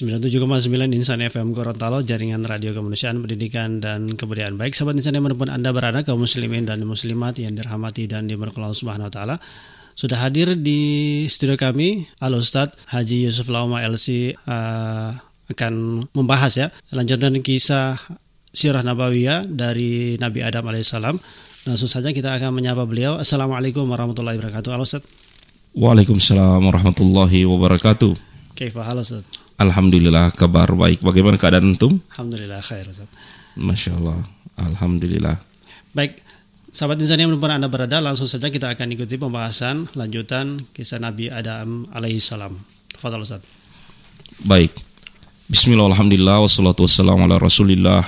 97,9 Insan FM Gorontalo, jaringan radio kemanusiaan, pendidikan, dan kebudayaan. Baik, sahabat Insan yang mana pun Anda berada, kaum muslimin dan muslimat yang dirahmati dan diberkahi Allah Subhanahu Wa Taala. Sudah hadir di studio kami, Al Ustadz Haji Yusuf Lauma LC uh, akan membahas ya, lanjutan kisah sirah nabawiyah dari Nabi Adam alaihissalam. Langsung saja kita akan menyapa beliau. Assalamualaikum warahmatullahi wabarakatuh. Al Ustadz. Waalaikumsalam warahmatullahi wabarakatuh. Kaifa hal Ustaz? Alhamdulillah kabar baik. Bagaimana keadaan antum? Alhamdulillah khair Ustaz. Masya Allah. Alhamdulillah. Baik, sahabat insan yang belum Anda berada, langsung saja kita akan ikuti pembahasan lanjutan kisah Nabi Adam alaihi salam. Tafadhal Ustaz. Baik. Bismillah, alhamdulillah, wassalatu wassalamu ala rasulillah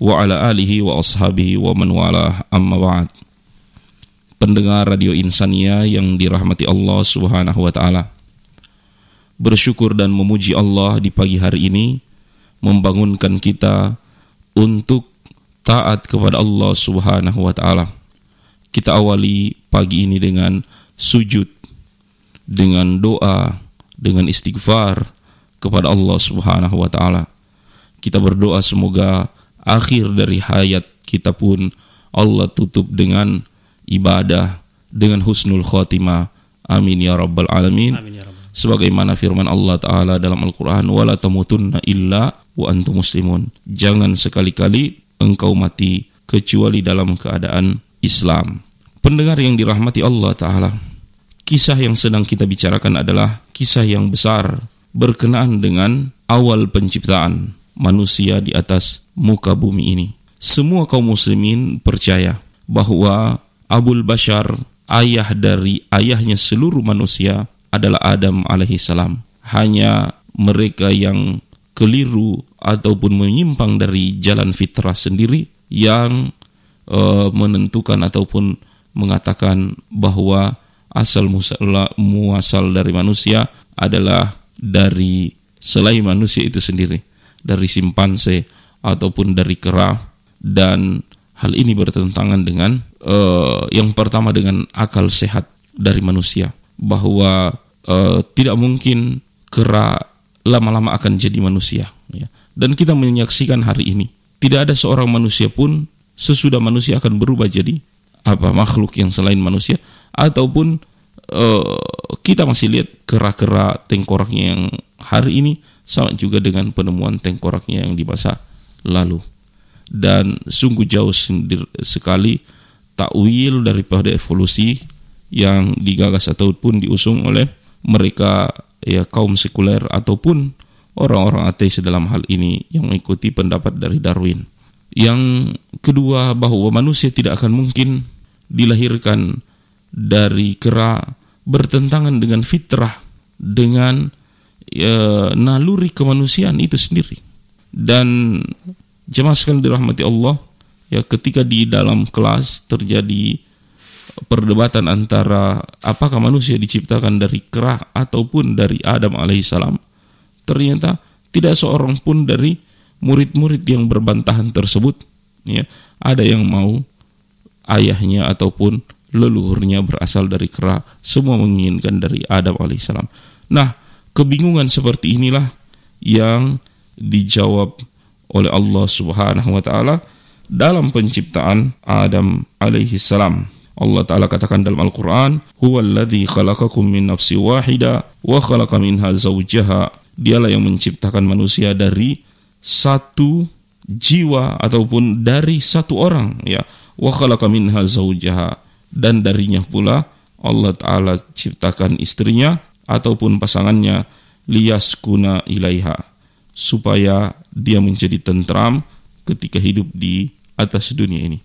wa ala alihi wa ashabihi wa man wala amma ba'd. Pendengar Radio Insania yang dirahmati Allah Subhanahu wa taala bersyukur dan memuji Allah di pagi hari ini membangunkan kita untuk taat kepada Allah Subhanahu wa taala. Kita awali pagi ini dengan sujud, dengan doa, dengan istighfar kepada Allah Subhanahu wa taala. Kita berdoa semoga akhir dari hayat kita pun Allah tutup dengan ibadah dengan husnul khotimah. Amin ya rabbal alamin. Amin ya rabbal sebagaimana firman Allah taala dalam Al-Qur'an wala tamutunna illa wa antum muslimun. Jangan sekali-kali engkau mati kecuali dalam keadaan Islam. Pendengar yang dirahmati Allah taala, kisah yang sedang kita bicarakan adalah kisah yang besar berkenaan dengan awal penciptaan manusia di atas muka bumi ini. Semua kaum muslimin percaya bahwa Abul Bashar, ayah dari ayahnya seluruh manusia, adalah Adam alaihi salam. Hanya mereka yang keliru ataupun menyimpang dari jalan fitrah sendiri yang uh, menentukan ataupun mengatakan bahwa asal muasal dari manusia adalah dari selain manusia itu sendiri, dari simpanse ataupun dari kera dan hal ini bertentangan dengan uh, yang pertama dengan akal sehat dari manusia bahwa uh, tidak mungkin kera lama-lama akan jadi manusia. Ya. Dan kita menyaksikan hari ini tidak ada seorang manusia pun sesudah manusia akan berubah jadi apa makhluk yang selain manusia ataupun uh, kita masih lihat kera-kera tengkoraknya yang hari ini sama juga dengan penemuan tengkoraknya yang di masa lalu dan sungguh jauh sekali takwil daripada evolusi yang digagas ataupun diusung oleh mereka ya kaum sekuler ataupun orang-orang ateis dalam hal ini yang mengikuti pendapat dari Darwin. Yang kedua bahwa manusia tidak akan mungkin dilahirkan dari kera bertentangan dengan fitrah dengan ya, naluri kemanusiaan itu sendiri. Dan jemaah sekalian dirahmati Allah, ya ketika di dalam kelas terjadi perdebatan antara apakah manusia diciptakan dari kerah ataupun dari Adam alaihissalam, ternyata tidak seorang pun dari murid-murid yang berbantahan tersebut, ya, ada yang mau ayahnya ataupun leluhurnya berasal dari kerah, semua menginginkan dari Adam alaihissalam. Nah, kebingungan seperti inilah yang dijawab oleh Allah Subhanahu wa taala dalam penciptaan Adam alaihi salam. Allah Ta'ala katakan dalam Al-Quran, Huwaladzi khalaqakum min nafsi wahida wa khalaqa minha zawjaha. Dialah yang menciptakan manusia dari satu jiwa ataupun dari satu orang ya wa khalaqa minha zawjaha dan darinya pula Allah taala ciptakan istrinya ataupun pasangannya liyaskuna ilaiha supaya dia menjadi tentram ketika hidup di atas dunia ini.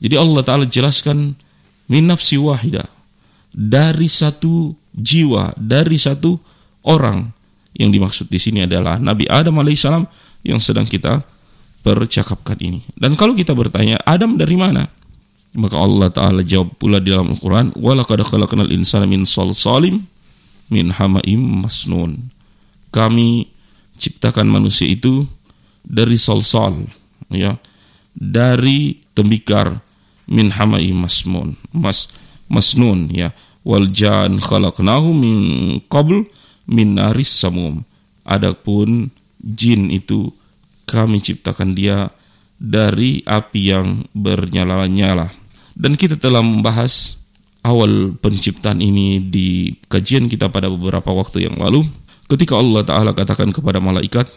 Jadi Allah taala jelaskan min nafsi wahida. Dari satu jiwa dari satu orang. Yang dimaksud di sini adalah Nabi Adam alaihissalam yang sedang kita percakapkan ini. Dan kalau kita bertanya Adam dari mana? Maka Allah taala jawab pula di dalam Al-Qur'an khalaqnal insana min salsalim min hamaim masnun. Kami ciptakan manusia itu dari salsal ya. Dari tembikar min hamai masmun mas masnun ya. Wal jan khalaqnahu min qabl min naris samum. Adapun jin itu kami ciptakan dia dari api yang bernyala-nyala. Dan kita telah membahas awal penciptaan ini di kajian kita pada beberapa waktu yang lalu ketika Allah taala katakan kepada malaikat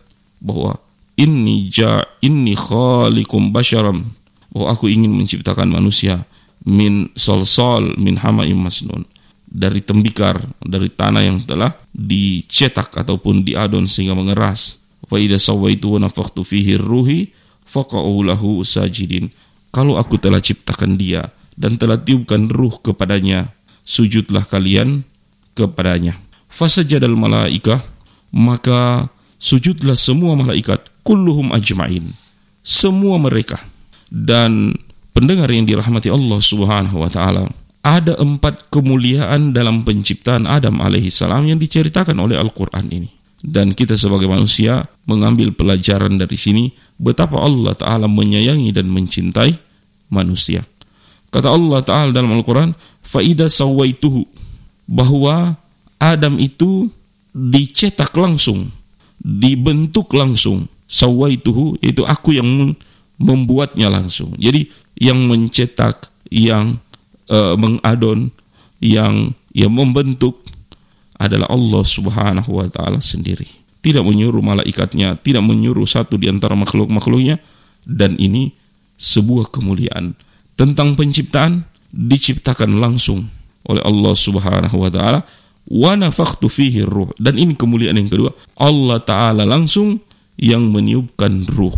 bahwa inni ja inni khaliqum basyaram bahwa aku ingin menciptakan manusia min solsol min hamaim masnun dari tembikar dari tanah yang telah dicetak ataupun diadon sehingga mengeras fa idza sawaitu wa nafakhtu fihi ruhi faqa'u lahu sajidin kalau aku telah ciptakan dia dan telah tiupkan ruh kepadanya, sujudlah kalian kepadanya. Fasajadal malaikah, maka sujudlah semua malaikat, kulluhum ajma'in. Semua mereka. Dan pendengar yang dirahmati Allah subhanahu wa ta'ala, ada empat kemuliaan dalam penciptaan Adam alaihissalam yang diceritakan oleh Al-Quran ini. Dan kita sebagai manusia mengambil pelajaran dari sini betapa Allah Ta'ala menyayangi dan mencintai manusia. Kata Allah Ta'ala dalam Al-Quran, Fa'ida sawaituhu. Bahwa Adam itu dicetak langsung, dibentuk langsung. Sawaituhu, itu aku yang membuatnya langsung. Jadi yang mencetak, yang uh, mengadon, yang yang membentuk adalah Allah Subhanahu wa taala sendiri. Tidak menyuruh malaikatnya, tidak menyuruh satu di antara makhluk-makhluknya. Dan ini sebuah kemuliaan. Tentang penciptaan diciptakan langsung oleh Allah Subhanahu wa taala. Wa nafakhtu fihi ruh. Dan ini kemuliaan yang kedua. Allah taala langsung yang meniupkan ruh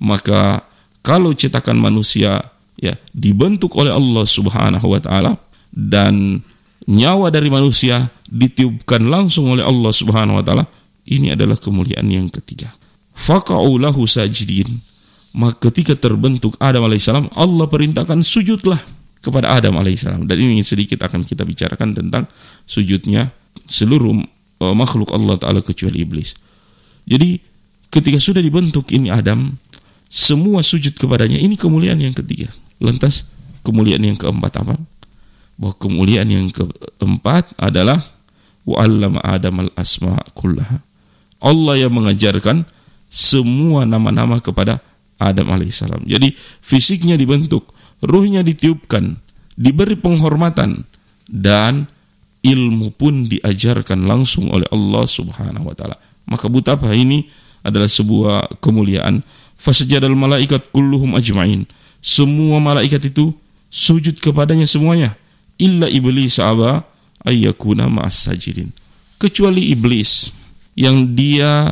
maka kalau cetakan manusia ya dibentuk oleh Allah Subhanahu wa taala dan nyawa dari manusia ditiupkan langsung oleh Allah Subhanahu wa taala ini adalah kemuliaan yang ketiga faqa'u lahu sajidin maka ketika terbentuk Adam alaihissalam, Allah perintahkan sujudlah kepada Adam alaihissalam. Dan ini sedikit akan kita bicarakan tentang sujudnya seluruh uh, makhluk Allah Ta'ala kecuali iblis. Jadi ketika sudah dibentuk ini Adam, semua sujud kepadanya. Ini kemuliaan yang ketiga. Lantas kemuliaan yang keempat apa? Bahwa kemuliaan yang keempat adalah wa'allama Adam al-asma kullaha. Allah yang mengajarkan semua nama-nama kepada Adam alaihissalam. Jadi fisiknya dibentuk, ruhnya ditiupkan, diberi penghormatan dan ilmu pun diajarkan langsung oleh Allah Subhanahu wa taala. Maka betapa ini adalah sebuah kemuliaan. Fasajadal malaikat kulluhum ajmain. Semua malaikat itu sujud kepadanya semuanya. Illa iblis aba ayyakuna ma'as sajidin. Kecuali iblis yang dia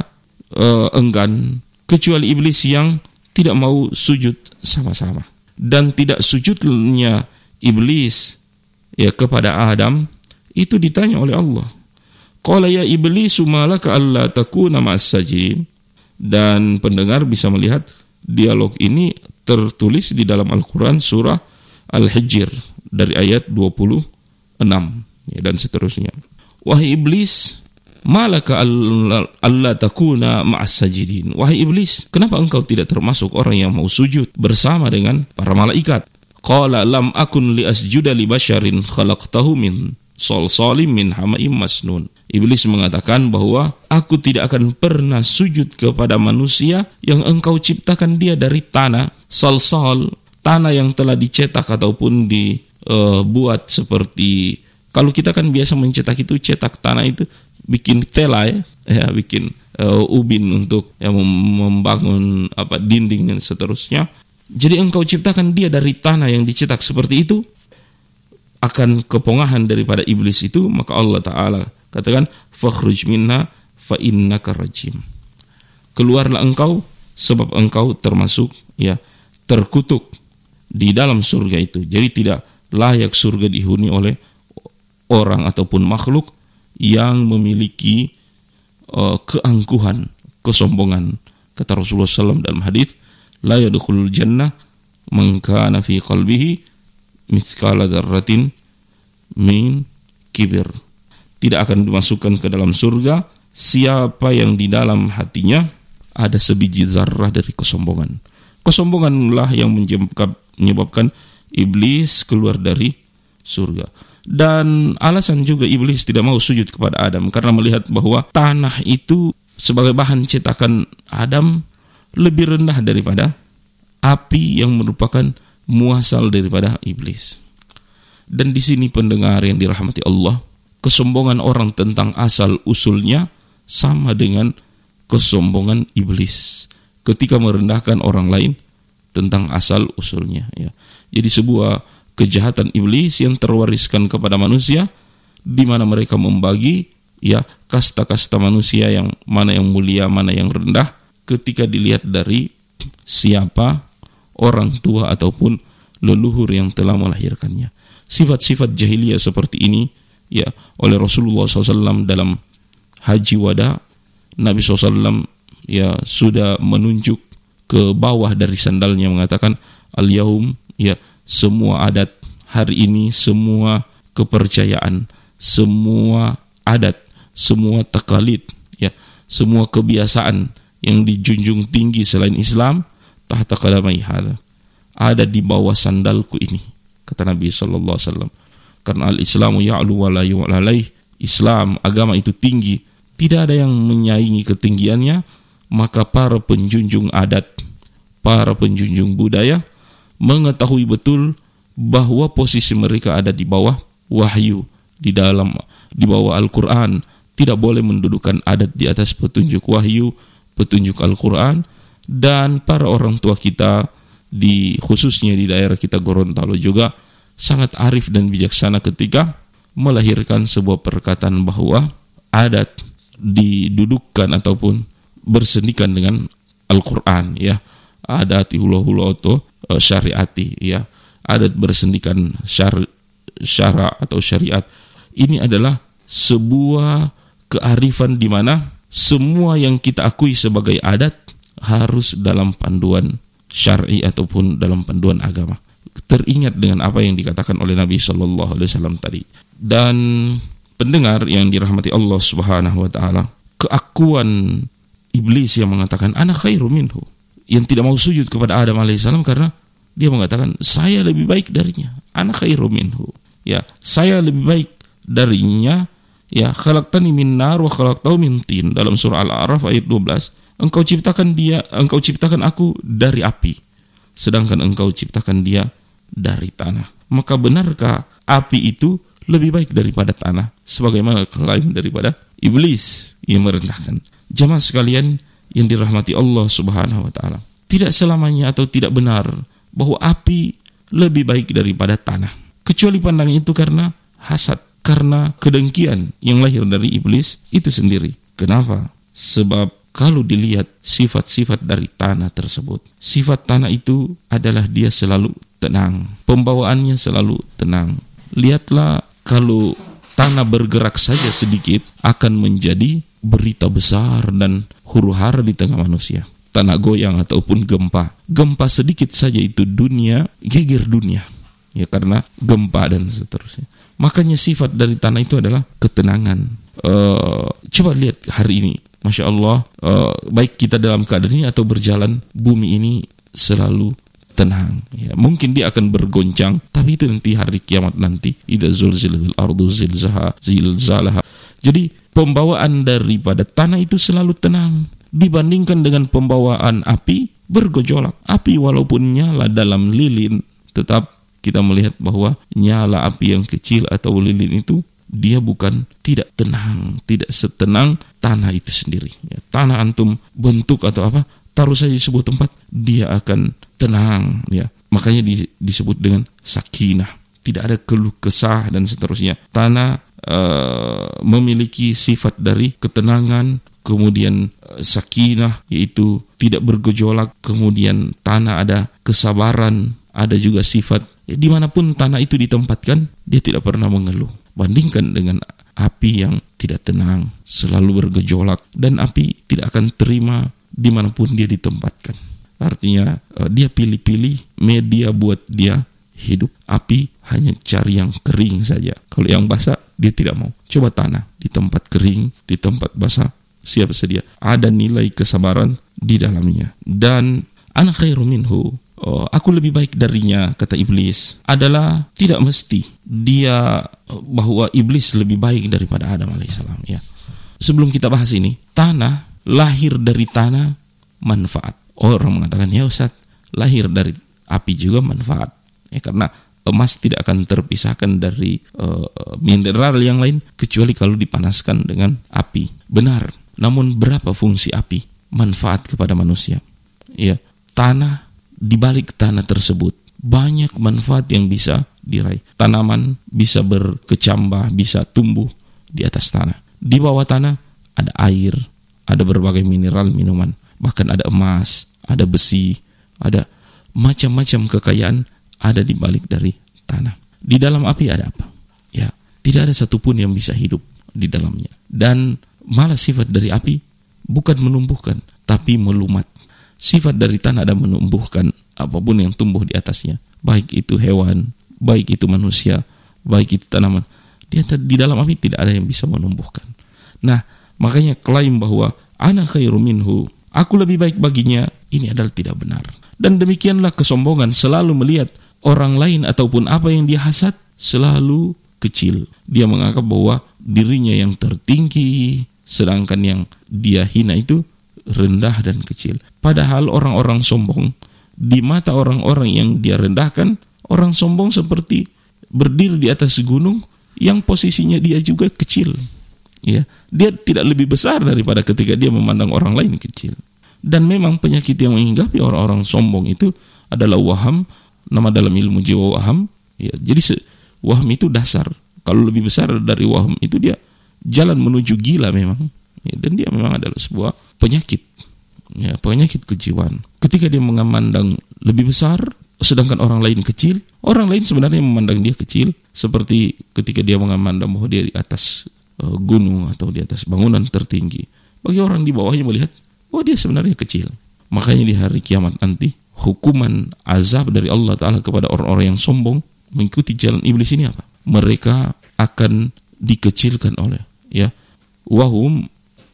uh, enggan, kecuali iblis yang tidak mau sujud sama-sama dan tidak sujudnya iblis ya kepada Adam itu ditanya oleh Allah qala ya iblis malaka alla takuna ma'as sajidin dan pendengar bisa melihat dialog ini tertulis di dalam Al-Qur'an surah Al-Hijr dari ayat 26 ya, dan seterusnya wahai iblis Malaka Allah takuna ma'as sajidin. Wahai iblis, kenapa engkau tidak termasuk orang yang mau sujud bersama dengan para malaikat? Qala lam akun li asjuda li basyarin khalaqtahu min solsalim min hamaim masnun. Iblis mengatakan bahwa aku tidak akan pernah sujud kepada manusia yang engkau ciptakan dia dari tanah, solsol, tanah yang telah dicetak ataupun dibuat uh, seperti kalau kita kan biasa mencetak itu cetak tanah itu bikin tela ya, ya bikin uh, ubin untuk ya, membangun apa dinding dan seterusnya. Jadi engkau ciptakan dia dari tanah yang dicetak seperti itu akan kepongahan daripada iblis itu maka Allah taala katakan fakhruj minna fa innaka rajim. Keluarlah engkau sebab engkau termasuk ya terkutuk di dalam surga itu. Jadi tidak layak surga dihuni oleh orang ataupun makhluk yang memiliki uh, keangkuhan, kesombongan. Kata Rasulullah SAW dalam hadis, la yadkhulul jannah man kana fi qalbihi mithqala dzarratin min kibir. Tidak akan dimasukkan ke dalam surga siapa yang di dalam hatinya ada sebiji zarah dari kesombongan. Kesombonganlah yang menyebabkan iblis keluar dari surga. Dan alasan juga iblis tidak mau sujud kepada Adam karena melihat bahwa tanah itu sebagai bahan cetakan Adam lebih rendah daripada api yang merupakan muasal daripada iblis. Dan di sini pendengar yang dirahmati Allah, kesombongan orang tentang asal usulnya sama dengan kesombongan iblis ketika merendahkan orang lain tentang asal usulnya ya. Jadi sebuah kejahatan iblis yang terwariskan kepada manusia di mana mereka membagi ya kasta-kasta manusia yang mana yang mulia, mana yang rendah ketika dilihat dari siapa orang tua ataupun leluhur yang telah melahirkannya. Sifat-sifat jahiliyah seperti ini ya oleh Rasulullah SAW dalam haji wada Nabi SAW ya sudah menunjuk ke bawah dari sandalnya mengatakan al yaum ya semua adat hari ini semua kepercayaan semua adat semua takalid ya semua kebiasaan yang dijunjung tinggi selain Islam tahta qadamai hada ada di bawah sandalku ini kata Nabi sallallahu alaihi wasallam karena al-islamu ya'lu wa la Islam agama itu tinggi. Tidak ada yang menyaingi ketinggiannya. Maka para penjunjung adat, para penjunjung budaya mengetahui betul bahwa posisi mereka ada di bawah wahyu, di dalam di bawah Al-Qur'an, tidak boleh mendudukan adat di atas petunjuk wahyu, petunjuk Al-Qur'an. Dan para orang tua kita di khususnya di daerah kita Gorontalo juga sangat arif dan bijaksana ketika melahirkan sebuah perkataan bahwa adat didudukkan ataupun bersendikan dengan Al-Quran ya. Adat hula hula atau uh, syariati ya. Adat bersendikan syar syara atau syariat. Ini adalah sebuah kearifan di mana semua yang kita akui sebagai adat harus dalam panduan syar'i ataupun dalam panduan agama teringat dengan apa yang dikatakan oleh Nabi Shallallahu Alaihi Wasallam tadi. Dan pendengar yang dirahmati Allah Subhanahu Wa Taala keakuan iblis yang mengatakan anak khairu minhu yang tidak mau sujud kepada Adam alaihissalam karena dia mengatakan saya lebih baik darinya. Anak khairu minhu. Ya saya lebih baik darinya. Ya khalaqtani min nar wa khalaqtahu min tin. Dalam surah al-a'raf ayat 12 engkau ciptakan dia engkau ciptakan aku dari api sedangkan engkau ciptakan dia dari tanah maka benarkah api itu lebih baik daripada tanah sebagaimana klaim daripada iblis yang merendahkan Jamaah sekalian yang dirahmati Allah Subhanahu wa taala. Tidak selamanya atau tidak benar bahwa api lebih baik daripada tanah. Kecuali pandangan itu karena hasad, karena kedengkian yang lahir dari iblis itu sendiri. Kenapa? Sebab kalau dilihat sifat-sifat dari tanah tersebut, sifat tanah itu adalah dia selalu tenang, pembawaannya selalu tenang. Lihatlah kalau tanah bergerak saja sedikit akan menjadi berita besar dan huru hara di tengah manusia. Tanah goyang ataupun gempa. Gempa sedikit saja itu dunia, geger dunia. Ya karena gempa dan seterusnya. Makanya sifat dari tanah itu adalah ketenangan. Uh, coba lihat hari ini, masya Allah, uh, baik kita dalam keadaan ini atau berjalan, bumi ini selalu tenang. Ya, mungkin dia akan bergoncang, tapi itu nanti hari kiamat nanti. Jadi pembawaan daripada tanah itu selalu tenang dibandingkan dengan pembawaan api bergejolak. Api walaupun nyala dalam lilin tetap kita melihat bahwa nyala api yang kecil atau lilin itu dia bukan tidak tenang, tidak setenang tanah itu sendiri. Ya, tanah antum bentuk atau apa, taruh saja di sebuah tempat, dia akan tenang. Ya, makanya disebut dengan sakinah. Tidak ada keluh kesah dan seterusnya. Tanah uh, memiliki sifat dari ketenangan, kemudian uh, sakinah yaitu tidak bergejolak, kemudian tanah ada kesabaran, ada juga sifat ya, di mana pun tanah itu ditempatkan dia tidak pernah mengeluh. Bandingkan dengan api yang tidak tenang, selalu bergejolak dan api tidak akan terima di mana pun dia ditempatkan. Artinya uh, dia pilih-pilih media buat dia hidup. Api hanya cari yang kering saja. Kalau yang basah dia tidak mau. Coba tanah di tempat kering, di tempat basah, siap sedia. Ada nilai kesabaran di dalamnya. Dan anak khairu minhu. Oh, aku lebih baik darinya, kata iblis. Adalah tidak mesti dia bahwa iblis lebih baik daripada Adam alaihissalam. Ya. Sebelum kita bahas ini, tanah lahir dari tanah manfaat. Orang mengatakan, ya Ustaz, lahir dari api juga manfaat. Ya, karena emas tidak akan terpisahkan dari uh, mineral yang lain kecuali kalau dipanaskan dengan api. Benar. Namun berapa fungsi api? Manfaat kepada manusia. Ya, tanah di balik tanah tersebut banyak manfaat yang bisa diraih. Tanaman bisa berkecambah, bisa tumbuh di atas tanah. Di bawah tanah ada air, ada berbagai mineral minuman, bahkan ada emas, ada besi, ada macam-macam kekayaan ada di balik dari tanah. Di dalam api ada apa? Ya, tidak ada satupun yang bisa hidup di dalamnya. Dan malah sifat dari api bukan menumbuhkan, tapi melumat. Sifat dari tanah ada menumbuhkan apa pun yang tumbuh di atasnya, baik itu hewan, baik itu manusia, baik itu tanaman. Di, di dalam api tidak ada yang bisa menumbuhkan. Nah, makanya klaim bahwa anak khairu minhu, aku lebih baik baginya, ini adalah tidak benar. Dan demikianlah kesombongan selalu melihat orang lain ataupun apa yang dia hasad selalu kecil. Dia menganggap bahwa dirinya yang tertinggi, sedangkan yang dia hina itu rendah dan kecil. Padahal orang-orang sombong di mata orang-orang yang dia rendahkan, orang sombong seperti berdiri di atas gunung yang posisinya dia juga kecil. Ya, dia tidak lebih besar daripada ketika dia memandang orang lain kecil. Dan memang penyakit yang menghinggapi orang-orang sombong itu adalah waham, nama dalam ilmu jiwa waham. Ya, jadi waham itu dasar. Kalau lebih besar dari waham itu dia jalan menuju gila memang. Ya, dan dia memang adalah sebuah penyakit. Ya, penyakit kejiwaan. Ketika dia memandang lebih besar, sedangkan orang lain kecil, orang lain sebenarnya memandang dia kecil, seperti ketika dia memandang bahwa dia di atas uh, gunung atau di atas bangunan tertinggi. Bagi orang di bawahnya melihat Oh dia sebenarnya kecil. Makanya di hari kiamat nanti hukuman azab dari Allah Ta'ala kepada orang-orang yang sombong mengikuti jalan iblis ini apa? Mereka akan dikecilkan oleh ya wahum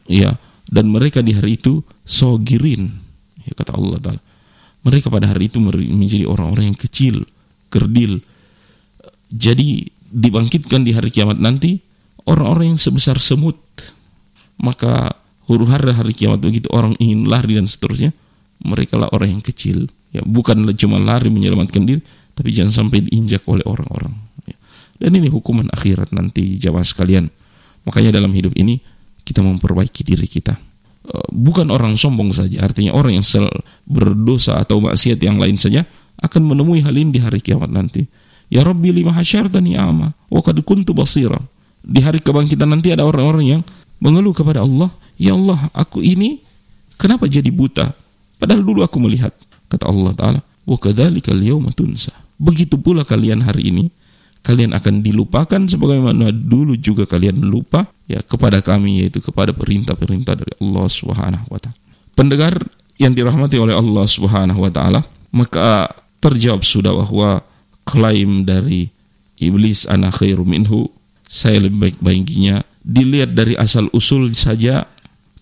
ya dan mereka di hari itu sogirin ya kata Allah Ta'ala mereka pada hari itu menjadi orang-orang yang kecil kerdil jadi dibangkitkan di hari kiamat nanti orang-orang yang sebesar semut maka huru hara hari kiamat begitu orang ingin lari dan seterusnya mereka lah orang yang kecil. Ya bukan cuma lari menyelamatkan diri tapi jangan sampai diinjak oleh orang-orang. Ya. dan ini hukuman akhirat nanti jamaah sekalian. Makanya dalam hidup ini kita memperbaiki diri kita. Eh, bukan orang sombong saja artinya orang yang sel berdosa atau maksiat yang lain saja akan menemui hal ini di hari kiamat nanti. Ya Rabbi lima hasyartani ama wa qad kuntu basira. Di hari kebangkitan nanti ada orang-orang yang mengeluh kepada Allah Ya Allah, aku ini kenapa jadi buta? Padahal dulu aku melihat. Kata Allah Ta'ala, Wa kadzalika al-yawma tunsa. Begitu pula kalian hari ini, kalian akan dilupakan sebagaimana dulu juga kalian lupa ya kepada kami yaitu kepada perintah-perintah dari Allah Subhanahu wa. Pendengar yang dirahmati oleh Allah Subhanahu wa maka terjawab sudah bahwa klaim dari iblis ana khairu minhu, saya lebih baik baginya dilihat dari asal usul saja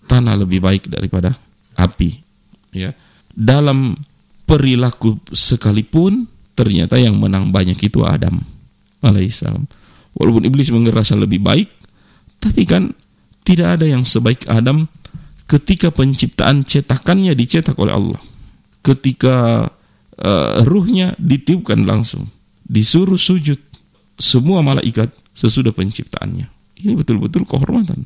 tanah lebih baik daripada api. Ya. Dalam perilaku sekalipun ternyata yang menang banyak itu Adam alaihissalam. Walaupun iblis mengerasa lebih baik, tapi kan tidak ada yang sebaik Adam ketika penciptaan cetakannya dicetak oleh Allah. Ketika uh, ruhnya ditiupkan langsung, disuruh sujud semua malaikat sesudah penciptaannya. Ini betul-betul kehormatan.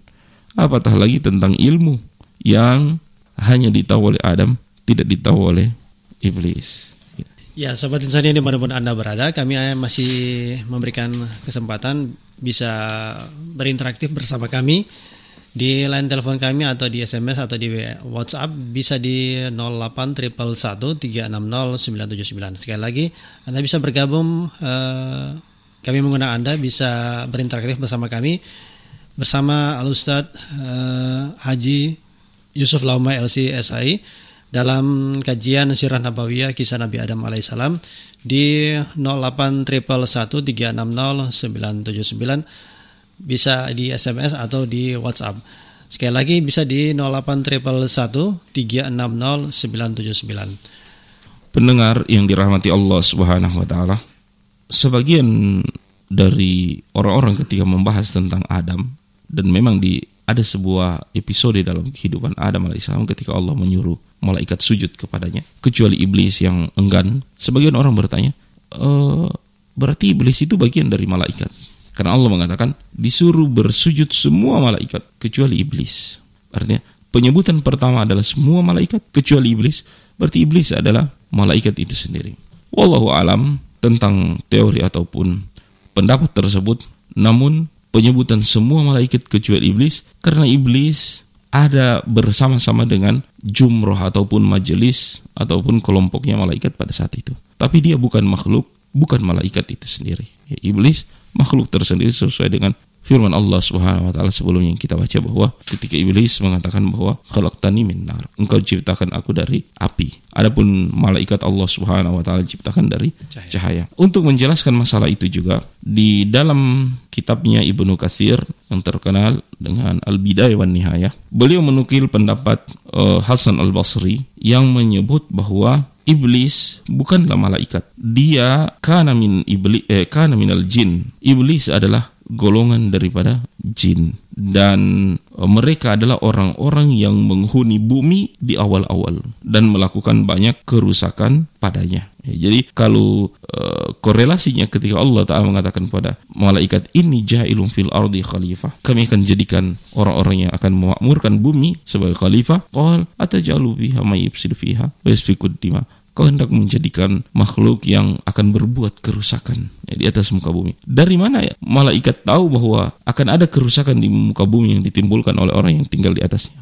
Apatah lagi tentang ilmu yang hanya ditahu oleh Adam, tidak ditahu oleh iblis. Ya, sobat insan ini di mana pun Anda berada, kami masih memberikan kesempatan bisa berinteraktif bersama kami di line telepon kami atau di SMS atau di WhatsApp bisa di 08111360979. Sekali lagi, Anda bisa bergabung eh, kami mengundang Anda bisa berinteraktif bersama kami bersama Al Ustadz uh, Haji Yusuf Lauma LC SI dalam kajian Sirah Nabawiyah kisah Nabi Adam alaihissalam di 08113600979 bisa di SMS atau di WhatsApp. Sekali lagi bisa di 08113600979. Pendengar yang dirahmati Allah Subhanahu wa taala, sebagian dari orang-orang ketika membahas tentang Adam dan memang di ada sebuah episode dalam kehidupan Adam alaihissalam ketika Allah menyuruh malaikat sujud kepadanya, kecuali iblis yang enggan. Sebagian orang bertanya, e, berarti iblis itu bagian dari malaikat. Karena Allah mengatakan disuruh bersujud semua malaikat kecuali iblis. Artinya penyebutan pertama adalah semua malaikat kecuali iblis. Berarti iblis adalah malaikat itu sendiri. Wallahu alam tentang teori ataupun pendapat tersebut. Namun penyebutan semua malaikat kecuali iblis karena iblis ada bersama-sama dengan jumroh ataupun majelis ataupun kelompoknya malaikat pada saat itu. Tapi dia bukan makhluk, bukan malaikat itu sendiri. Ya, iblis makhluk tersendiri sesuai dengan firman Allah Subhanahu wa taala sebelumnya yang kita baca bahwa ketika iblis mengatakan bahwa khalaqtani min nar engkau ciptakan aku dari api adapun malaikat Allah Subhanahu wa taala ciptakan dari cahaya. cahaya untuk menjelaskan masalah itu juga di dalam kitabnya Ibnu Katsir yang terkenal dengan Al-Bidayah wan Nihayah beliau menukil pendapat uh, Hasan Al-Basri yang menyebut bahwa iblis bukanlah malaikat. Dia kana min iblis eh, kana minal jin. Iblis adalah golongan daripada jin dan e, mereka adalah orang-orang yang menghuni bumi di awal-awal dan melakukan banyak kerusakan padanya. Ya, jadi kalau uh, korelasinya ketika Allah Taala mengatakan pada malaikat ini jahilum fil ardi khalifah, kami akan jadikan orang-orang yang akan memakmurkan bumi sebagai khalifah. Qal atajalu fiha may fiha wa yasfikud kau hendak menjadikan makhluk yang akan berbuat kerusakan ya, di atas muka bumi. Dari mana ya malaikat tahu bahwa akan ada kerusakan di muka bumi yang ditimbulkan oleh orang yang tinggal di atasnya?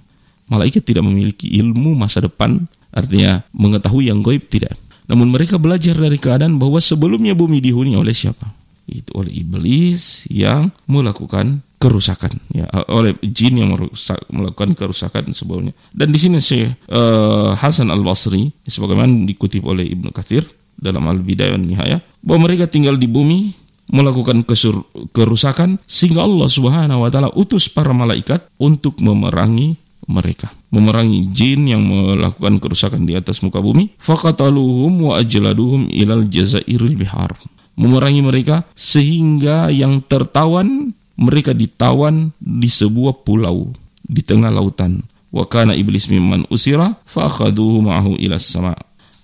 Malaikat tidak memiliki ilmu masa depan, artinya mengetahui yang goib tidak. Namun mereka belajar dari keadaan bahwa sebelumnya bumi dihuni oleh siapa? Itu oleh iblis yang melakukan kerusakan. Ya oleh jin yang merusak, melakukan kerusakan sebelumnya. Dan di sini Syekh uh, Hasan Al Basri sebagaimana dikutip oleh Ibnu Katsir dalam Al Bidayah dan Nihayah bahwa mereka tinggal di bumi melakukan kesur, kerusakan sehingga Allah Subhanahu wa taala utus para malaikat untuk memerangi mereka. Memerangi jin yang melakukan kerusakan di atas muka bumi. Faqataluhum wa ajladuhum ilal jazairil bihar. Memerangi mereka sehingga yang tertawan mereka ditawan di sebuah pulau di tengah lautan. Wa kana iblis mimman usira fa akhaduhu ma'ahu ila sama.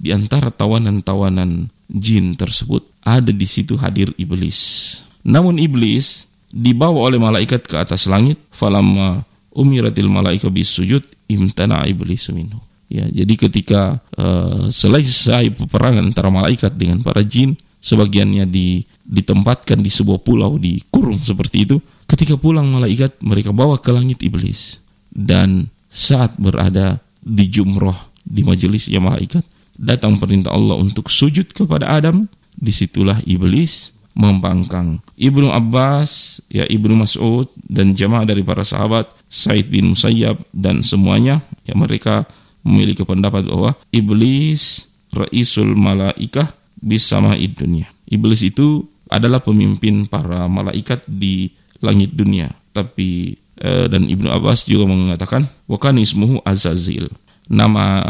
Di antara tawanan-tawanan jin tersebut ada di situ hadir iblis. Namun iblis dibawa oleh malaikat ke atas langit falamma umiratil malaika bisujud imtana iblis minhu. Ya, jadi ketika uh, selesai peperangan antara malaikat dengan para jin, sebagiannya di, ditempatkan di sebuah pulau dikurung seperti itu. Ketika pulang malaikat mereka bawa ke langit iblis. Dan saat berada di jumroh di majelis yang malaikat datang perintah Allah untuk sujud kepada Adam. Di situlah iblis membangkang. Ibnu Abbas ya Ibnu Mas'ud dan jamaah dari para sahabat Said bin Musayyab dan semuanya ya mereka memiliki pendapat bahwa iblis raisul malaikah bisa dunia. Iblis itu adalah pemimpin para malaikat di langit dunia. Tapi eh, dan Ibnu Abbas juga mengatakan wakan ismuhu Azazil. Nama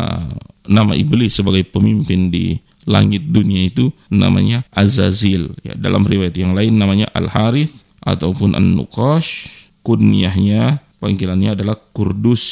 nama iblis sebagai pemimpin di langit dunia itu namanya Azazil. Ya, dalam riwayat yang lain namanya Al Harith ataupun An Nuqash. Kunyahnya panggilannya adalah Kurdus.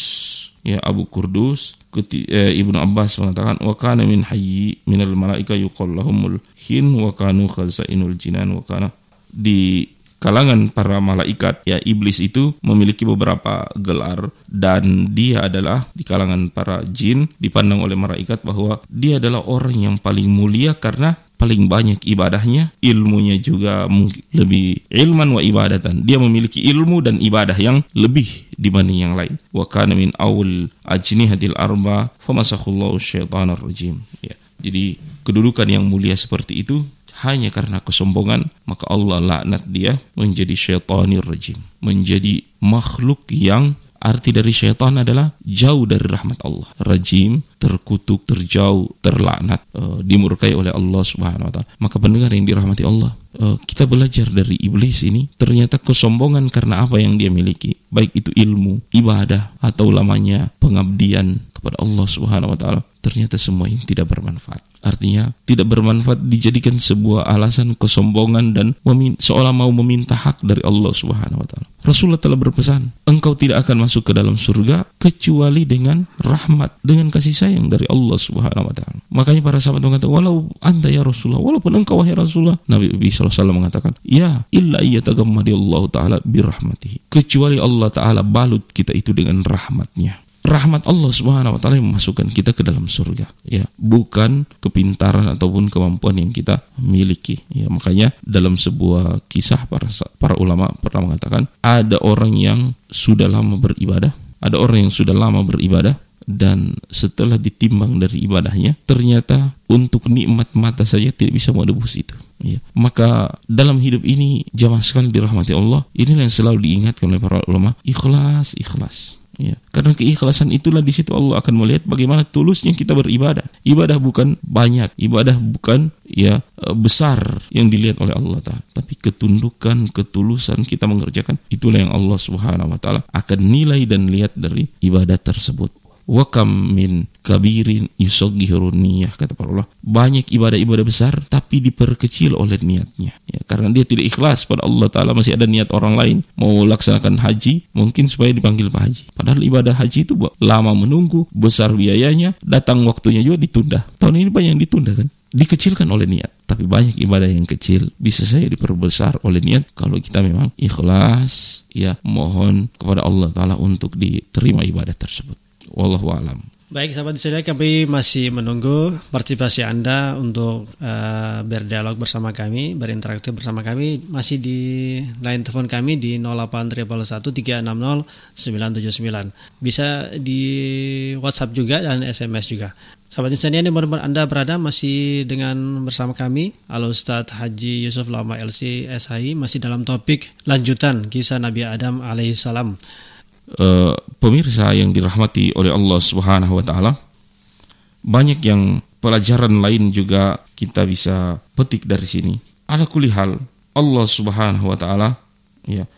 Ya Abu Kurdus Ibnu Abbas mengatakan wa kana min hayyi minal malaika yuqal lahumul hin wa kanu khazainul jinan. Wa kana di kalangan para malaikat ya iblis itu memiliki beberapa gelar dan dia adalah di kalangan para jin dipandang oleh malaikat bahwa dia adalah orang yang paling mulia karena paling banyak ibadahnya, ilmunya juga lebih ilman wa ibadatan. Dia memiliki ilmu dan ibadah yang lebih dibanding yang lain. Wa kana min awal ajnihatil arba famasakhullahu syaitanir rajim. Ya. Jadi kedudukan yang mulia seperti itu hanya karena kesombongan maka Allah laknat dia menjadi syaitanir rajim menjadi makhluk yang Arti dari syaitan adalah jauh dari rahmat Allah. Rajim, terkutuk, terjauh, terlaknat, uh, dimurkai oleh Allah Subhanahu wa taala. Maka pendengar yang dirahmati Allah, uh, kita belajar dari iblis ini ternyata kesombongan karena apa yang dia miliki, baik itu ilmu, ibadah atau lamanya pengabdian kepada Allah Subhanahu wa taala, ternyata semua ini tidak bermanfaat. Artinya tidak bermanfaat dijadikan sebuah alasan kesombongan dan seolah mau meminta hak dari Allah Subhanahu wa. Rasulullah telah berpesan, engkau tidak akan masuk ke dalam surga kecuali dengan rahmat, dengan kasih sayang dari Allah Subhanahu wa. Makanya para sahabat mengatakan, "Walau anta ya Rasulullah, walaupun engkau wahai Rasulullah." Nabi SAW mengatakan, "Ya, illa Allah taala birahmatihi." Kecuali Allah taala balut kita itu dengan rahmatnya rahmat Allah Subhanahu wa taala yang memasukkan kita ke dalam surga. Ya bukan kepintaran ataupun kemampuan yang kita miliki. Ya makanya dalam sebuah kisah para para ulama pernah mengatakan ada orang yang sudah lama beribadah ada orang yang sudah lama beribadah dan setelah ditimbang dari ibadahnya ternyata untuk nikmat mata saja tidak bisa menebus itu. Ya. maka dalam hidup ini jamaah sekali dirahmati Allah inilah yang selalu diingatkan oleh para ulama ikhlas ikhlas Ya, karena keikhlasan itulah di situ Allah akan melihat bagaimana tulusnya kita beribadah. Ibadah bukan banyak, ibadah bukan ya e, besar yang dilihat oleh Allah Taala, tapi ketundukan, ketulusan kita mengerjakan itulah yang Allah Subhanahu wa taala akan nilai dan lihat dari ibadah tersebut. Wa kabirin yusaghirun niyah kata para ulama. Banyak ibadah-ibadah besar tapi diperkecil oleh niatnya. Ya karena dia tidak ikhlas pada Allah taala masih ada niat orang lain mau laksanakan haji mungkin supaya dipanggil Pak Haji. Padahal ibadah haji itu lama menunggu besar biayanya datang waktunya juga ditunda. Tahun ini banyak yang ditunda kan? Dikecilkan oleh niat. Tapi banyak ibadah yang kecil bisa saya diperbesar oleh niat kalau kita memang ikhlas ya mohon kepada Allah taala untuk diterima ibadah tersebut. Wallahu alam. Baik sahabat di sini kami masih menunggu partisipasi Anda untuk uh, berdialog bersama kami, berinteraksi bersama kami masih di line telepon kami di 08361 Bisa di WhatsApp juga dan SMS juga. Sahabat di sini mana Anda berada masih dengan bersama kami Al Ustadz Haji Yusuf Lama LC SHI masih dalam topik lanjutan kisah Nabi Adam alaihissalam. Uh, pemirsa yang dirahmati oleh Allah Subhanahu wa taala, banyak yang pelajaran lain juga kita bisa petik dari sini. Ala kulihal Allah Subhanahu wa taala ya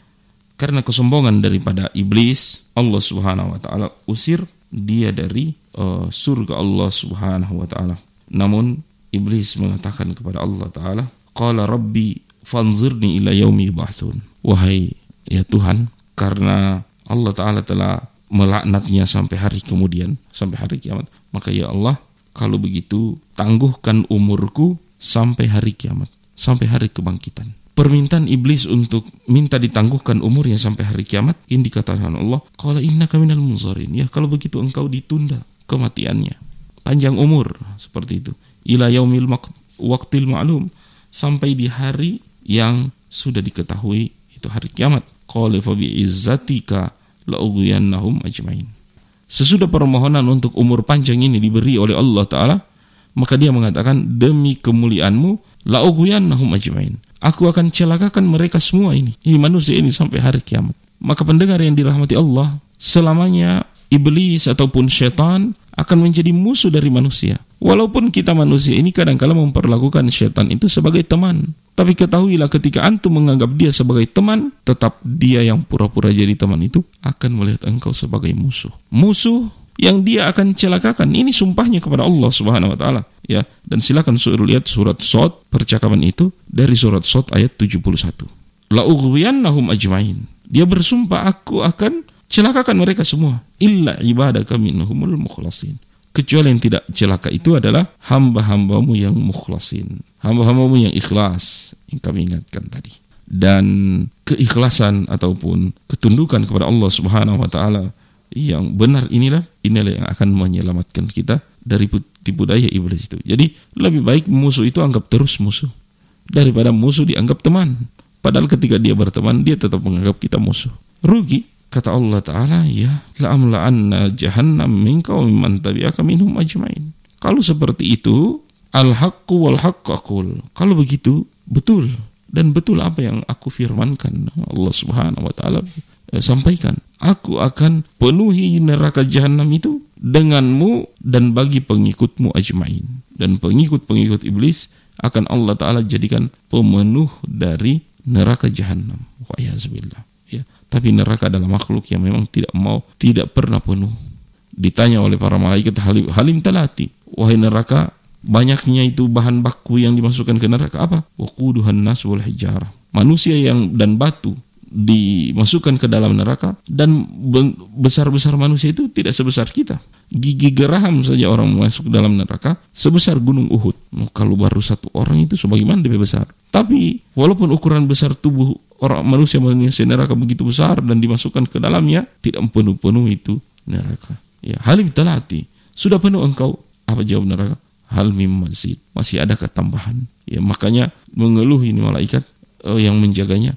karena kesombongan daripada iblis, Allah Subhanahu wa taala usir dia dari uh, surga Allah Subhanahu wa taala. Namun iblis mengatakan kepada Allah taala, "Qala rabbi fanzirni ila yaumi yub'atsun." Wahai ya Tuhan, karena Allah Ta'ala telah melaknatnya sampai hari kemudian, sampai hari kiamat. Maka ya Allah, kalau begitu tangguhkan umurku sampai hari kiamat, sampai hari kebangkitan. Permintaan iblis untuk minta ditangguhkan umurnya sampai hari kiamat, ini dikatakan Allah, kalau inna kaminal munzarin. Ya kalau begitu engkau ditunda kematiannya. Panjang umur, seperti itu. Ila yaumil waktil ma'lum. Sampai di hari yang sudah diketahui, itu hari kiamat. Qala fa izzatika la'ugwiyannahum ajmain. Sesudah permohonan untuk umur panjang ini diberi oleh Allah Ta'ala, maka dia mengatakan, demi kemuliaanmu, la'ugwiyannahum ajmain. Aku akan celakakan mereka semua ini. Ini manusia ini sampai hari kiamat. Maka pendengar yang dirahmati Allah, selamanya iblis ataupun setan akan menjadi musuh dari manusia. Walaupun kita manusia ini kadang-kala memperlakukan setan itu sebagai teman. Tapi ketahuilah ketika antum menganggap dia sebagai teman, tetap dia yang pura-pura jadi teman itu akan melihat engkau sebagai musuh. Musuh yang dia akan celakakan. Ini sumpahnya kepada Allah Subhanahu wa taala, ya. Dan silakan suruh lihat surat Sot percakapan itu dari surat Sot ayat 71. La ajmain. Dia bersumpah aku akan celakakan mereka semua illa ibadaka minhumul mukhlasin kecuali yang tidak celaka itu adalah hamba-hambamu yang mukhlasin hamba-hambamu yang ikhlas yang kami ingatkan tadi dan keikhlasan ataupun ketundukan kepada Allah Subhanahu wa taala yang benar inilah inilah yang akan menyelamatkan kita dari tipu daya iblis itu. Jadi lebih baik musuh itu anggap terus musuh daripada musuh dianggap teman. Padahal ketika dia berteman dia tetap menganggap kita musuh. Rugi Kata Allah Ta'ala, ya, la'amla'anna jahannam minka wa tabi'aka minhum ajmain. Kalau seperti itu, al-haqqu wal haqqaqul. Kalau begitu, betul. Dan betul apa yang aku firmankan. Allah Subhanahu wa Ta'ala eh, sampaikan. Aku akan penuhi neraka jahanam itu denganmu dan bagi pengikutmu ajmain. Dan pengikut-pengikut iblis akan Allah Ta'ala jadikan pemenuh dari neraka jahanam. Wa Ya. Tapi neraka adalah makhluk yang memang tidak mau, tidak pernah penuh. Ditanya oleh para malaikat halim, halim talati, wahai neraka, banyaknya itu bahan baku yang dimasukkan ke neraka apa? Waquduhan nas wal hijarah. Manusia yang dan batu dimasukkan ke dalam neraka dan besar-besar manusia itu tidak sebesar kita. Gigi geraham saja orang masuk dalam neraka sebesar gunung Uhud. Kalau baru satu orang itu sebagaimana lebih besar. Tapi walaupun ukuran besar tubuh orang manusia manusia neraka begitu besar dan dimasukkan ke dalamnya tidak penuh-penuh itu neraka. Ya, halim talati. Sudah penuh engkau. Apa jawab neraka? Hal mim. Masih ada ketambahan. Ya, makanya mengeluh ini malaikat uh, yang menjaganya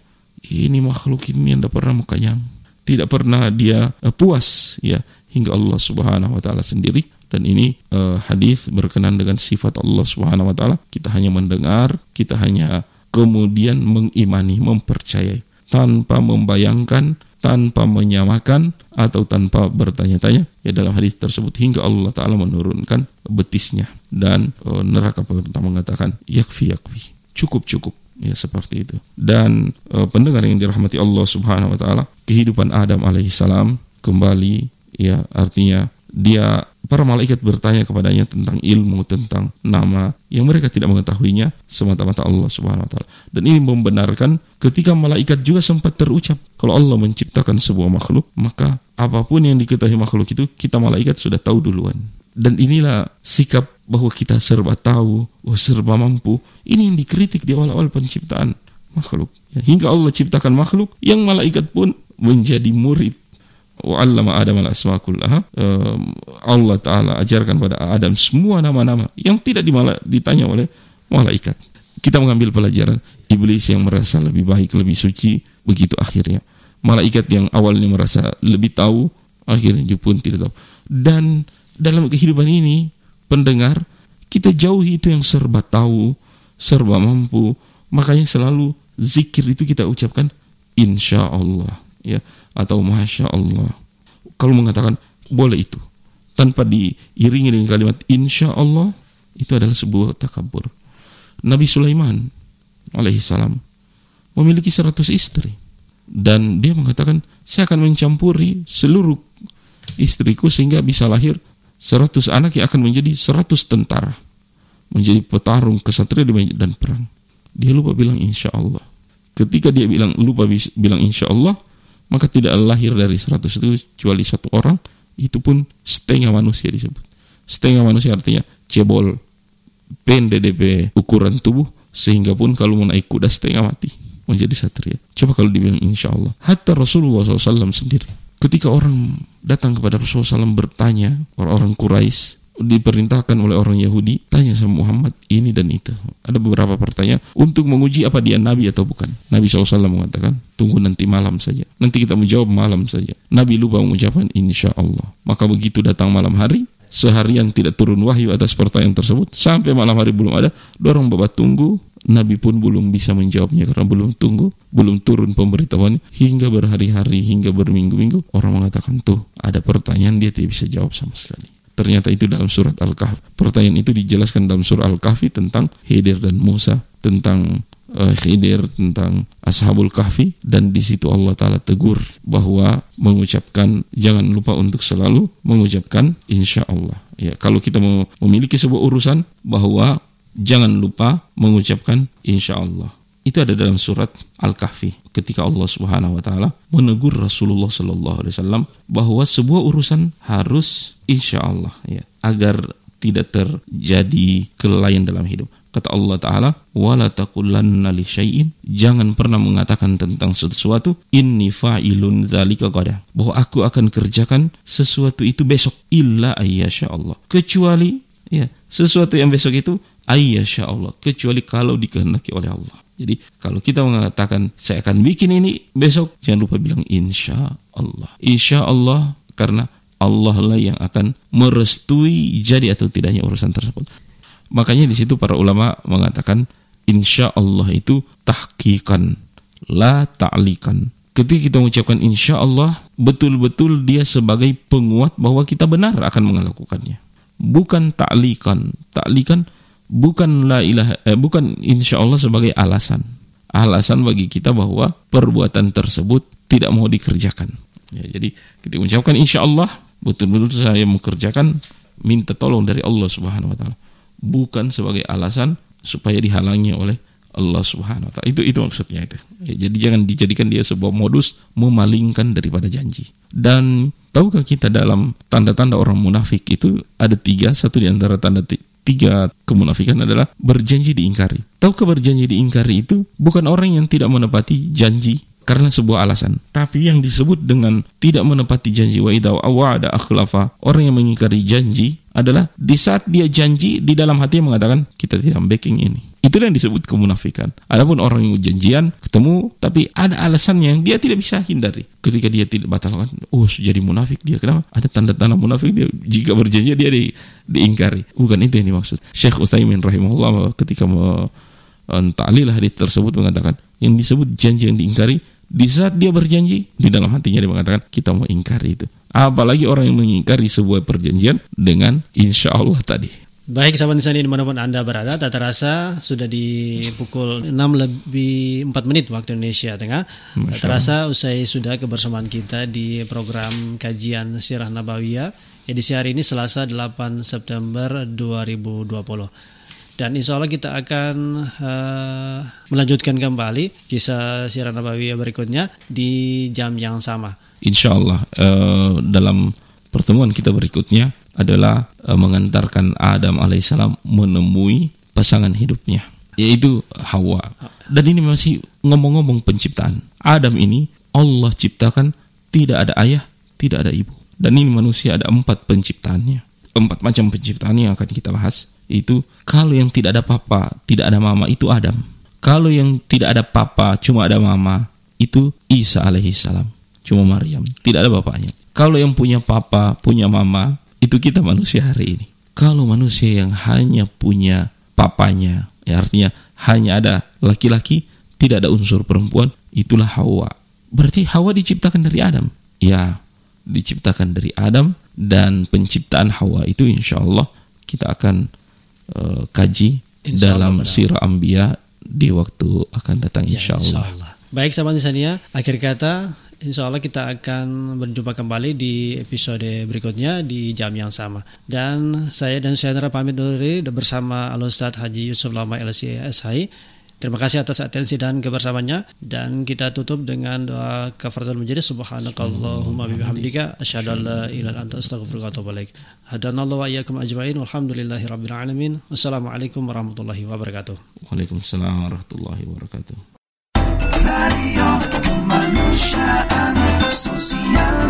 ini makhluk ini yang tidak pernah makanya tidak pernah dia uh, puas ya hingga Allah Subhanahu wa taala sendiri. Dan ini uh, hadis berkenan dengan sifat Allah Subhanahu wa taala. Kita hanya mendengar kita hanya kemudian mengimani mempercayai. Tanpa membayangkan tanpa menyamakan atau tanpa bertanya-tanya. Ya dalam hadis tersebut hingga Allah taala menurunkan betisnya. Dan uh, neraka pertama mengatakan yakfi yakfi. Cukup cukup ya seperti itu. Dan e, pendengar yang dirahmati Allah Subhanahu wa taala kehidupan Adam alaihissalam kembali ya artinya dia para malaikat bertanya kepadanya tentang ilmu tentang nama yang mereka tidak mengetahuinya semata-mata Allah Subhanahu wa taala. Dan ini membenarkan ketika malaikat juga sempat terucap kalau Allah menciptakan sebuah makhluk maka apa pun yang diketahui makhluk itu kita malaikat sudah tahu duluan dan inilah sikap bahwa kita serba tahu, bahwa serba mampu. Ini yang dikritik di awal-awal penciptaan makhluk. Ya, hingga Allah ciptakan makhluk yang malaikat pun menjadi murid. Wa allama Adam al asmakullaha. Allah Ta'ala ajarkan pada Adam semua nama-nama yang tidak ditanya oleh malaikat. Kita mengambil pelajaran iblis yang merasa lebih baik, lebih suci, begitu akhirnya. Malaikat yang awalnya merasa lebih tahu, akhirnya pun tidak tahu. Dan dalam kehidupan ini pendengar kita jauhi itu yang serba tahu, serba mampu. Makanya selalu zikir itu kita ucapkan insya Allah ya atau masya Allah. Kalau mengatakan boleh itu tanpa diiringi dengan kalimat insya Allah itu adalah sebuah takabur. Nabi Sulaiman alaihissalam memiliki seratus istri dan dia mengatakan saya akan mencampuri seluruh istriku sehingga bisa lahir Seratus anak yang akan menjadi seratus tentara. Menjadi petarung kesatria di dan perang. Dia lupa bilang insya Allah. Ketika dia bilang lupa bilang insya Allah, maka tidak lahir dari seratus itu kecuali satu orang, itu pun setengah manusia disebut. Setengah manusia artinya cebol, pendek DP ukuran tubuh, sehingga pun kalau mau naik kuda setengah mati menjadi satria. Coba kalau dibilang insya Allah. Hatta Rasulullah SAW sendiri ketika orang datang kepada Rasulullah SAW bertanya orang-orang Quraisy diperintahkan oleh orang Yahudi tanya sama Muhammad ini dan itu. Ada beberapa pertanyaan untuk menguji apa dia Nabi atau bukan? Nabi SAW mengatakan tunggu nanti malam saja. Nanti kita menjawab malam saja. Nabi lupa mengucapkan insya Allah maka begitu datang malam hari seharian tidak turun wahyu atas pertanyaan tersebut sampai malam hari belum ada dorong bapak tunggu Nabi pun belum bisa menjawabnya karena belum tunggu belum turun pemberitahuan. Hingga berhari-hari hingga berminggu-minggu orang mengatakan tuh ada pertanyaan dia tidak bisa jawab sama sekali. Ternyata itu dalam surat Al-Kahfi pertanyaan itu dijelaskan dalam surat Al-Kahfi tentang Khidir dan Musa tentang uh, Khidir tentang Ashabul Kahfi dan di situ Allah taala tegur bahwa mengucapkan jangan lupa untuk selalu mengucapkan insya Allah. Ya, kalau kita memiliki sebuah urusan bahwa jangan lupa mengucapkan insya Allah. Itu ada dalam surat Al-Kahfi ketika Allah Subhanahu wa taala menegur Rasulullah sallallahu alaihi wasallam bahwa sebuah urusan harus insya Allah ya agar tidak terjadi kelalaian dalam hidup. Kata Allah Ta'ala, taqulanna li syai'in. Jangan pernah mengatakan tentang sesuatu, inni fa'ilun dzalika qada. Bahwa aku akan kerjakan sesuatu itu besok. Illa ayyasha Allah. Kecuali, ya, sesuatu yang besok itu ayyasha Allah. Kecuali kalau dikehendaki oleh Allah. Jadi kalau kita mengatakan saya akan bikin ini besok, jangan lupa bilang insya Allah. Insya Allah karena Allah lah yang akan merestui jadi atau tidaknya urusan tersebut. Makanya di situ para ulama mengatakan insya Allah itu tahkikan, la ta'likan. Ketika kita mengucapkan insya Allah, betul-betul dia sebagai penguat bahwa kita benar akan melakukannya. Bukan ta'likan. Ta'likan bukan la ilaha, eh, bukan insya Allah sebagai alasan. Alasan bagi kita bahwa perbuatan tersebut tidak mau dikerjakan. Ya, jadi kita mengucapkan insya Allah, betul-betul saya mengerjakan minta tolong dari Allah Subhanahu Wa Taala bukan sebagai alasan supaya dihalangi oleh Allah Subhanahu wa taala. Itu itu maksudnya itu. Ya, jadi jangan dijadikan dia sebuah modus memalingkan daripada janji. Dan tahukah kita dalam tanda-tanda orang munafik itu ada tiga, satu di antara tanda tiga kemunafikan adalah berjanji diingkari. Tahukah berjanji diingkari itu bukan orang yang tidak menepati janji karena sebuah alasan. Tapi yang disebut dengan tidak menepati janji wa idza ada akhlafa, orang yang mengingkari janji adalah di saat dia janji di dalam hati mengatakan kita tidak backing ini. Itulah yang disebut kemunafikan. Adapun orang yang janjian ketemu tapi ada alasan yang dia tidak bisa hindari. Ketika dia tidak batalkan, oh jadi munafik dia. Kenapa? Ada tanda-tanda munafik dia. Jika berjanji dia di, diingkari. Bukan itu yang dimaksud. Syekh Utsaimin rahimahullah ketika ta'lil hadis tersebut mengatakan yang disebut janji yang diingkari di saat dia berjanji, di dalam hatinya dia mengatakan, kita mau ingkari itu. Apalagi orang yang mengingkari sebuah perjanjian dengan insya Allah tadi. Baik sahabat di sana di mana pun Anda berada, tak terasa sudah di pukul 6 lebih 4 menit waktu Indonesia Tengah. Tak terasa usai sudah kebersamaan kita di program kajian Sirah Nabawiyah edisi hari ini Selasa 8 September 2020. Dan insya Allah kita akan uh, melanjutkan kembali kisah Sirah Nabawiyah berikutnya di jam yang sama. Insya Allah uh, dalam pertemuan kita berikutnya adalah uh, mengantarkan Adam alaihissalam menemui pasangan hidupnya yaitu Hawa. Dan ini masih ngomong-ngomong penciptaan. Adam ini Allah ciptakan tidak ada ayah, tidak ada ibu. Dan ini manusia ada empat penciptaannya. Empat macam penciptaan yang akan kita bahas itu kalau yang tidak ada papa, tidak ada mama itu Adam. Kalau yang tidak ada papa, cuma ada mama, itu Isa alaihissalam. Cuma Maryam, tidak ada bapaknya. Kalau yang punya papa, punya mama, itu kita manusia hari ini. Kalau manusia yang hanya punya papanya, ya artinya hanya ada laki-laki, tidak ada unsur perempuan, itulah Hawa. Berarti Hawa diciptakan dari Adam. Ya, diciptakan dari Adam dan penciptaan Hawa itu insya Allah kita akan uh, kaji insya dalam sirah ambia di waktu akan datang ya, insya Allah. Ya, insya Allah. Baik sahabat Insania, akhir kata Insya Allah kita akan berjumpa kembali di episode berikutnya di jam yang sama. Dan saya dan saya pamit dulu bersama Al Ustadz Haji Yusuf Lama LCSHI Terima kasih atas atensi dan kebersamaannya dan kita tutup dengan doa kafaratul majlis subhanakallahumma bihamdika asyhadu an la ilaha illa anta astaghfiruka wa atubu ilaik. Hadanallahu wa iyyakum ajmain walhamdulillahi rabbil alamin. Wassalamualaikum warahmatullahi wabarakatuh. Waalaikumsalam warahmatullahi wabarakatuh. Radio Kemanusiaan Sosial